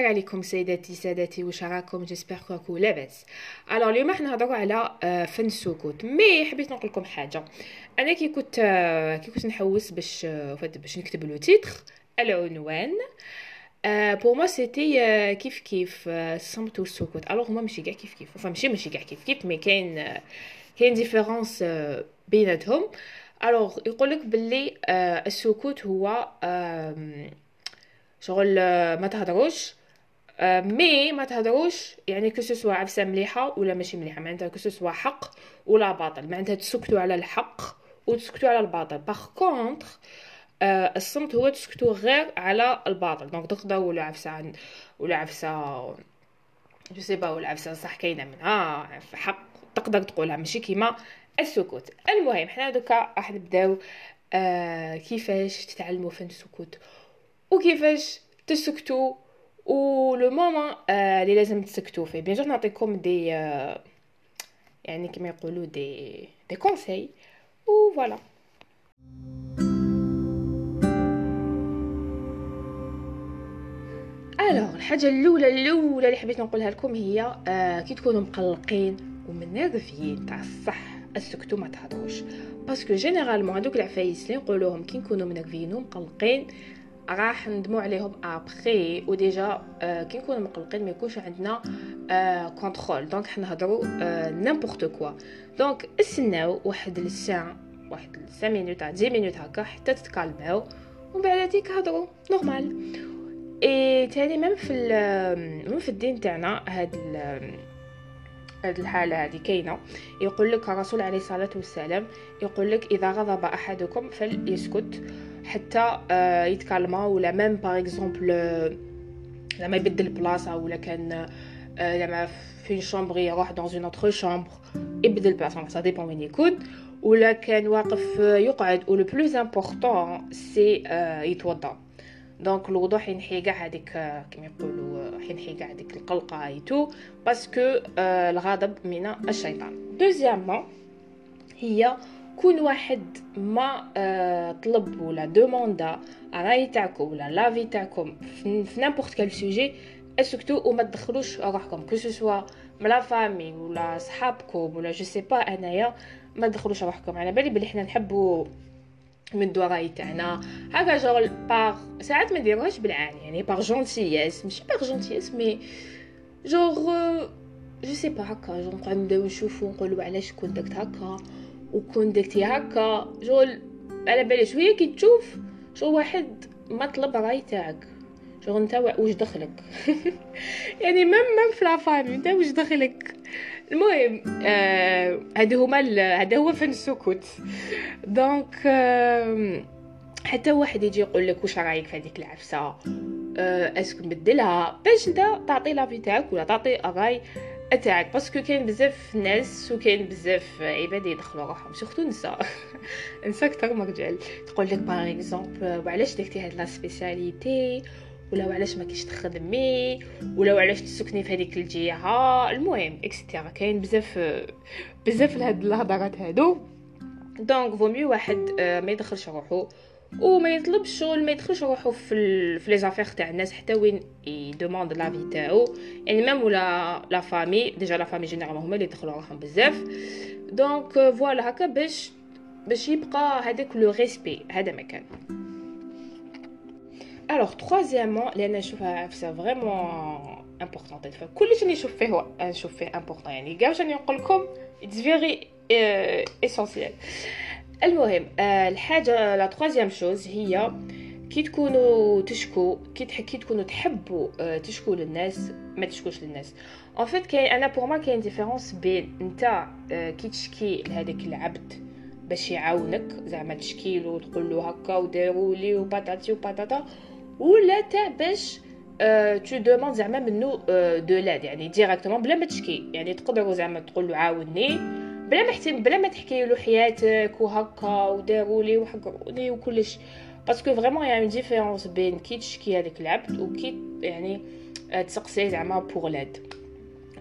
الخير عليكم سيداتي سادتي واش راكم j'espère que كلكم لاباس alors اليوم حنا نهضروا على آه، فن السكوت. mais حبيت نقول لكم حاجة. أنا كي كنت آه، كي كنت نحوس باش آه، باش نكتب le titre العنوان pour moi c'était كيف كيف الصمت والسكوت alors هما ماشي كاع كيف كيف. enfin ماشي ماشي كاع كيف كيف mais كاين كاين différence بيناتهم alors يقول لك باللي السكوت هو شغل ما تهضروش. mais ما تهضروش يعني que ce soit عفسة مليحة ولا ماشي مليحة معناتها que ce soit حق ولا باطل معناتها تسكتوا على الحق وتسكتوا على الباطل. par contre الصمت هو تسكتوا غير على الباطل. donc تقدروا ولا عفسة ولا عفسة je sais pas ولا عفسة صح كاينة منها. حق تقدر تقولها ماشي كيما السكوت. المهم حنا دوكا راح نبداو آه كيفاش تتعلموا فن السكوت؟ وكيفاش تسكتوا و le moment اللي لازم تسكتوا فيه bien نعطيكم des يعني كما يقولوا des des conseils و voilà alors الحاجة الاولى الاولى اللي حبيت نقولها لكم هي كي تكونوا مقلقين ومنرفيين تاع الصح اسكتوا ما تهضروش parce que généralement هذوك العفايس اللي نقولوهم كي نكونوا منرفيين ومقلقين راح ندمو عليهم après و déjà آه كي نكونوا مقلقين ما يكونش عندنا آه contrôle donc حنهضروا آه n'importe quoi donc استناو واحد الساعة واحد 5 minutes 10 minutes هكا حتى تتكالماو. ومن بعد هذيك هضروا normal اي تاني même في même في الدين تاعنا هاد هاد الحالة هذه كاينة. يقول لك الرسول عليه الصلاة والسلام يقول لك إذا غضب أحدكم فليسكت. حتى آه، يتكلم ولا même par exemple لما يبدل بلاصته ولا كان آه، لما في chambre يروح dans une autre chambre يبدل بلاصته ça dépend وين يكون. ولا كان واقف يقعد. و le plus important c'est يتوضا. donc الوضوء حينحي كاع هذيك كما يقولوا حينحي كاع هذيك القلقة et tout parce que الغضب من الشيطان. deuxièmement هي كون واحد ما آه طلب ولا demanda راي تاعكم ولا l'avis تاعكم في n'importe quel sujet اسكتوا وما تدخلوش روحكم que ce soit م la famille ولا صحابكم ولا je sais pas انايا ما تدخلوش روحكم. على بالي بلي حنا نحبوا من راي تاعنا. هكا جوغ باغ ساعات ما نديروهاش بالعاني يعني par gentillesse ماشي par gentillesse mais genre je sais pas هكا جوغ نقعد نبداو نشوفو نقولوا علاش كنت هكا. وكون درتي هكا. شغل على بالي شوية كي تشوف؟ شو واحد ما طلب راي تاعك شغل انت واش دخلك؟ يعني même même في la famille انت واش دخلك؟ المهم آه هذا هما هذا هو فن السكوت. donc آه حتى واحد يجي يقول لك واش رأيك في هذيك العفسة؟ آه est-ce que نبدلها باش انت تعطي l'avis تاعك ولا تعطي راي تاعك parce que كاين بزاف ناس وكاين بزاف عباد يدخلوا روحهم surtout نساء نساء أكثر من رجال. تقول لك par exemple وعلاش درتي هاد la spécialité ولا وعلاش ما كيش تخدمي؟ ولا وعلاش تسكني في هذيك الجهة؟ المهم etcetera كاين بزاف بزاف لهاد الهضرات هادو. donc vaut mieux واحد آه، ما يدخلش روحو. وما يطلبش شغل ما يدخلش روحو في. في les affaires تاع الناس حتى وين ي demande l'avis تاعو يعني même ولا la famille déjà la famille généralement هما اللي يدخلوا روحهم بزاف. donc voilà هكا باش باش يبقى هذاك le respect هذا ما كان. alors troisièmement لأن نشوفها عفسه vraiment importante كلشي اللي نشوف فيه نشوف فيه important يعني كاع واش نقول لكم it's very essential المهم آه الحاجة la troisième chose هي كي تكونوا تشكو كي كي تكونوا تحبوا آه تشكو للناس ما تشكوش للناس. en fait كاين أنا pour moi كاين différence بين أنت آه كي تشكي لهذاك العبد باش يعاونك زعما تشكي له تقول له هكا وديروا لي و patati و patata ولا تاع باش tu demandes زعما منو de l'aide يعني directement بلا ما تشكي. يعني تقدروا زعما تقول له عاوني بلا ما حتى بلا ما تحكي له حياتك وهكا وداروا لي وحقروني وكلش. parce que vraiment يعني différence بين كي تشكي هذاك العبد وكي يعني تسقسي زعما pour l'aide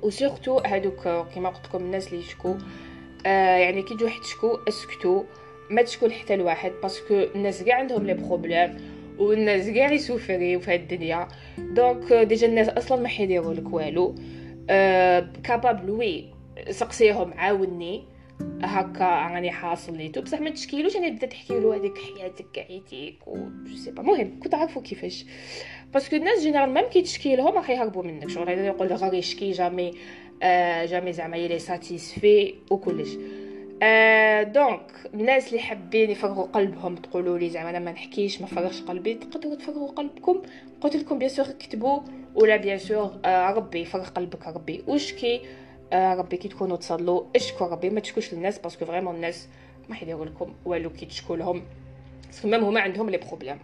و surtout هادوك كيما قلت لكم الناس اللي يشكو آه يعني كي تجوا تشكو اسكتو ما تشكو حتى لواحد. parce que الناس كاع عندهم les problèmes والناس كاع يسوفريو في هاد الدنيا. donc déjà الناس أصلا ما حيديروا لك والو. أه capable oui سقسيهم عاوني. هكا راني حاصل et tout بصح ما تشكيلوش أنا بدا تحكي له هذيك حياتك كعيتيك و sais pas. المهم كنت عارفو كيفاش. باسكو الناس جينيرال ميم كي تشكي لهم راح يهربوا منك. شغل يقول غير يشكي jamais آه jamais زعما يلي satisfait وكلش آه donc الناس اللي حابين يفرغوا قلبهم تقولوا لي زعما أنا ما نحكيش ما فرغش قلبي. تقدروا تفرغوا قلبكم. قلت لكم bien sûr كتبوا ولا bien sûr آه ربي يفرغ قلبك ربي. وشكي. ربي كي تكونوا تصلوا. اشكوا ربي ما تشكوش للناس parce que vraiment الناس ما حيديروا لكم والو كي تشكوا لهم. même هما عندهم les problèmes.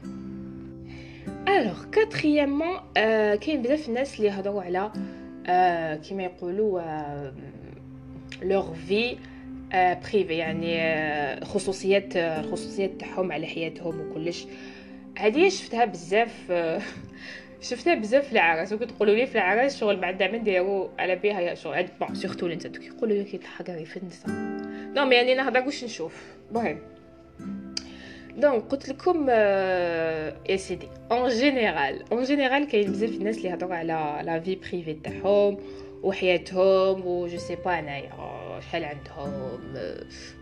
alors quatrièmement آه كاين بزاف الناس اللي يهضروا على آه كيما يقولوا leur vie privée يعني خصوصيات الخصوصيات تاعهم على حياتهم وكلش. هذه شفتها بزاف آه شفتها بزاف في العراس وكنت تقولوا لي في العراس شغل بعد ما نديرو على بها شغل. bon surtout نتا كيقولوا لي كيضحك غير في النساء non mais يعني نهضر واش نشوف. المهم donc قلت لكم يا سيدي en général en général كاين بزاف الناس اللي يهضروا على la vie privée تاعهم وحياتهم و je sais pas أنايا شحال عندهم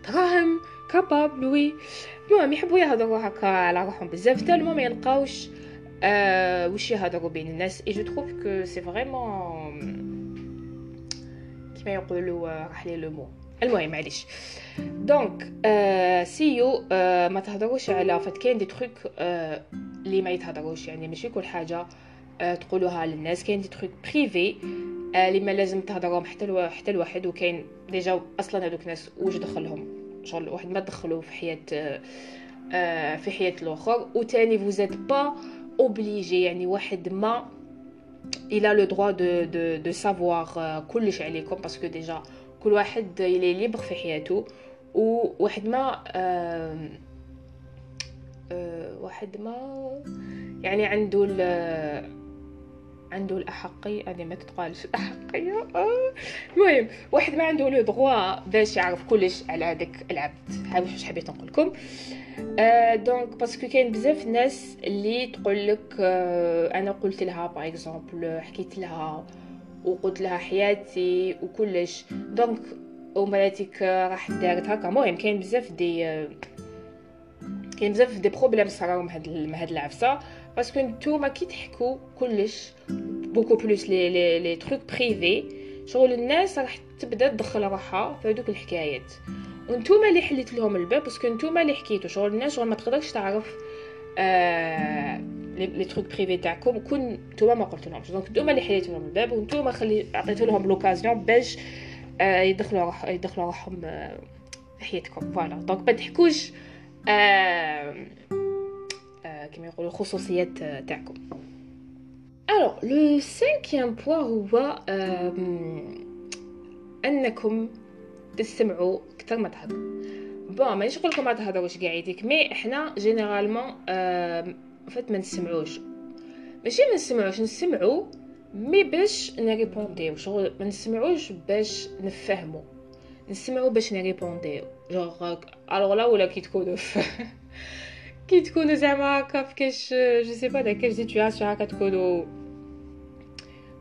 دراهم capable oui المهم يحبوا يهضروا هكا على روحهم بزاف حتى المهم يلقاوش يهضروا بين الناس et je trouve que c'est vraiment كيما يقولوا راح لي le mot المهم معليش donc سيو ما تهضروش en fait كاين des trucs آه اللي ما يتهضروش يعني ماشي كل حاجة تقولوها للناس كاين des trucs privés اللي ما لازم تهضرهم حتى ألو... حتى الواحد وكاين déjà أصلا هذوك الناس واش دخلهم شغل واحد ما دخلوا في حياه في حياه الآخر وتاني vous êtes pas obligés يعني واحد ما il a le droit de de de savoir كلش عليكم parce que déjà كل واحد يلي libre في حياته وواحد ما آه آه واحد ما يعني عنده عنده الاحقيه هذه ما تتقالش الاحقيه المهم واحد ما عنده le droit باش يعرف كلش على هذاك العبد. هاوش واش حبيت نقول لكم؟ آه donc parce que كاين بزاف ناس اللي تقول لك آه أنا قلت لها par exemple حكيت لها وقلت لها حياتي وكلش. donc ومراتك راح دارت هكا. المهم كاين بزاف des كاين بزاف des problèmes صراو من هاد العفسة. parce que نتوما كي تحكوا كلش beaucoup plus les les les trucs privés شغل الناس راح تبدأ تدخل روحها في هذوك الحكايات. وانتوما اللي حليت لهم الباب parce que نتوما اللي حكيتو شغل الناس شغل ما تقدرش تعرف آه les trucs privés تاعكم كون نتوما ما قلت لهمش donc نتوما اللي حليتو لهم الباب وانتوما خلي عطيتو لهم l'occasion باش آه يدخلوا روح يدخلوا روحهم آه في حياتكم. voilà donc ما تحكوش آه آه كما يقولوا الخصوصيات تاعكم. alors le cinquième point هو انكم تستمعوا أكثر ما تهضروا bon مانيش نقول لكم ما تهضروش كاع يديك mais إحنا généralement en fait ما نسمعوش ماشي ما نسمعوش نسمعوا mais باش نريبونديو شغل ما نسمعوش باش نفهمو نسمعو باش نريبونديو جوغ الوغ لا ولا كي تكونوا كي تكونوا زعما هكا فكاش je sais pas داك situation هكا تكونوا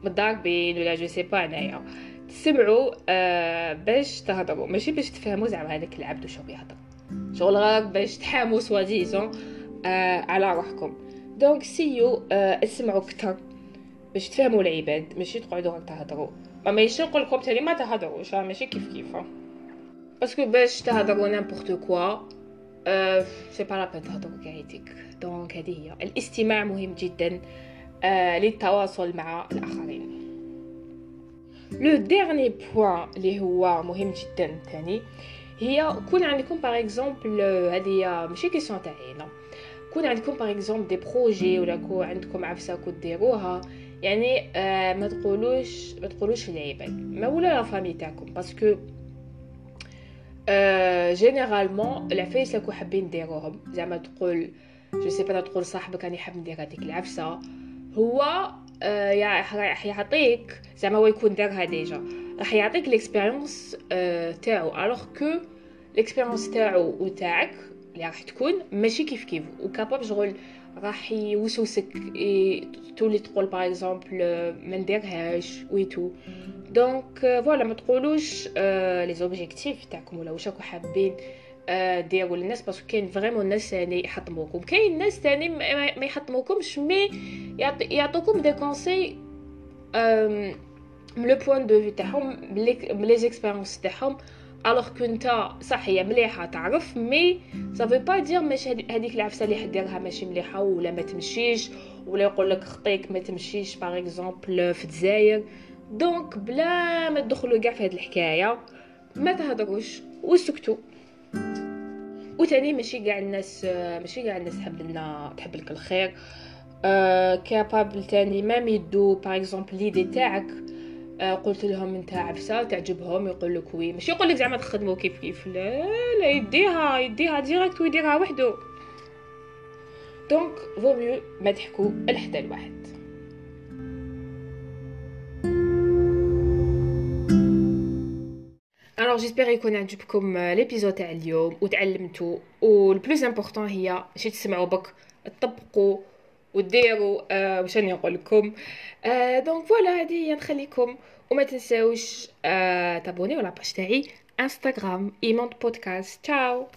متضاربين ولا je sais pas انايا تسمعوا آه باش تهضروا ماشي باش تفهموا زعما هذاك العبد وشو بيهضر شغل غير باش تحاموا soi-disant آه على روحكم donc سيو آه اسمعوا كتر باش تفهموا العباد ماشي تقعدوا غير تهضروا ما ماشي نقول لكم تاني ما تهضروش ماشي كيف كيف parce que باش تهضروا n'importe quoi c'est pas la peine تهضروا كاعيتك donc هذه هي الاستماع مهم جدا أه للتواصل مع الاخرين le dernier point اللي هو مهم جدا ثاني هي كون عندكم par exemple هذه ماشي question تاعي كون عندكم par exemple des projets ولا كو عندكم عفسه ديروها يعني آه ما تقولوش ما تقولوش العباد ما ولا la famille تاعكم باسكو généralement العفايس راكو حابين ديروهم زعما تقول je sais pas تقول صاحبك راني حاب ندير هذيك العفسة. هو آه راح يعطيك زعما هو يكون دارها déjà. راح يعطيك l'expérience آه تاعو. alors que l'expérience تاعو وتاعك اللي راح تكون ماشي كيف كيف. و capable شغل راح يوسوسك تولي تقول par exemple ما نديرهاش et tout donc voilà ما تقولوش les objectifs تاعكم ولا واش راكم حابين ديروا للناس parce que كاين vraiment ناس ثاني يحطموكم. كاين ناس ثاني ما يحطموكمش mais يعطوكم des conseils من le point de vue تاعهم من les expériences تاعهم. Alors كنت صح هي مليحه تعرف mais ça veut pas dire ماشي هذيك العفسه اللي حديرها ماشي مليحه ولا ما تمشيش ولا يقول لك خطيك ما تمشيش par exemple في الجزائر donc بلا ما تدخلوا كاع في هذه الحكاية ما تهضروش وسكتوا وتاني ماشي كاع الناس ماشي كاع الناس تحب لنا تحب لك الخير capable تاني ما ميدو par exemple l'idée تاعك قلت لهم انت عفسة تعجبهم يقول لك oui. ماشي يقول لك زعما تخدموا كيف كيف لا لا يديها يديها direct ويديرها وحده donc faut mieux ما تحكوا لحدا الواحد alors j'espère يكون عجبكم l'épisode تاع اليوم وتعلمتوا و le plus important هي ماشي تسمعوا برك تطبقوا وديروا آه واش راني نقول لكم؟ آه donc voilà هذه هي نخليكم. وما تنساوش آه تابونيو la page تاعي انستغرام ايموند بودكاست tchao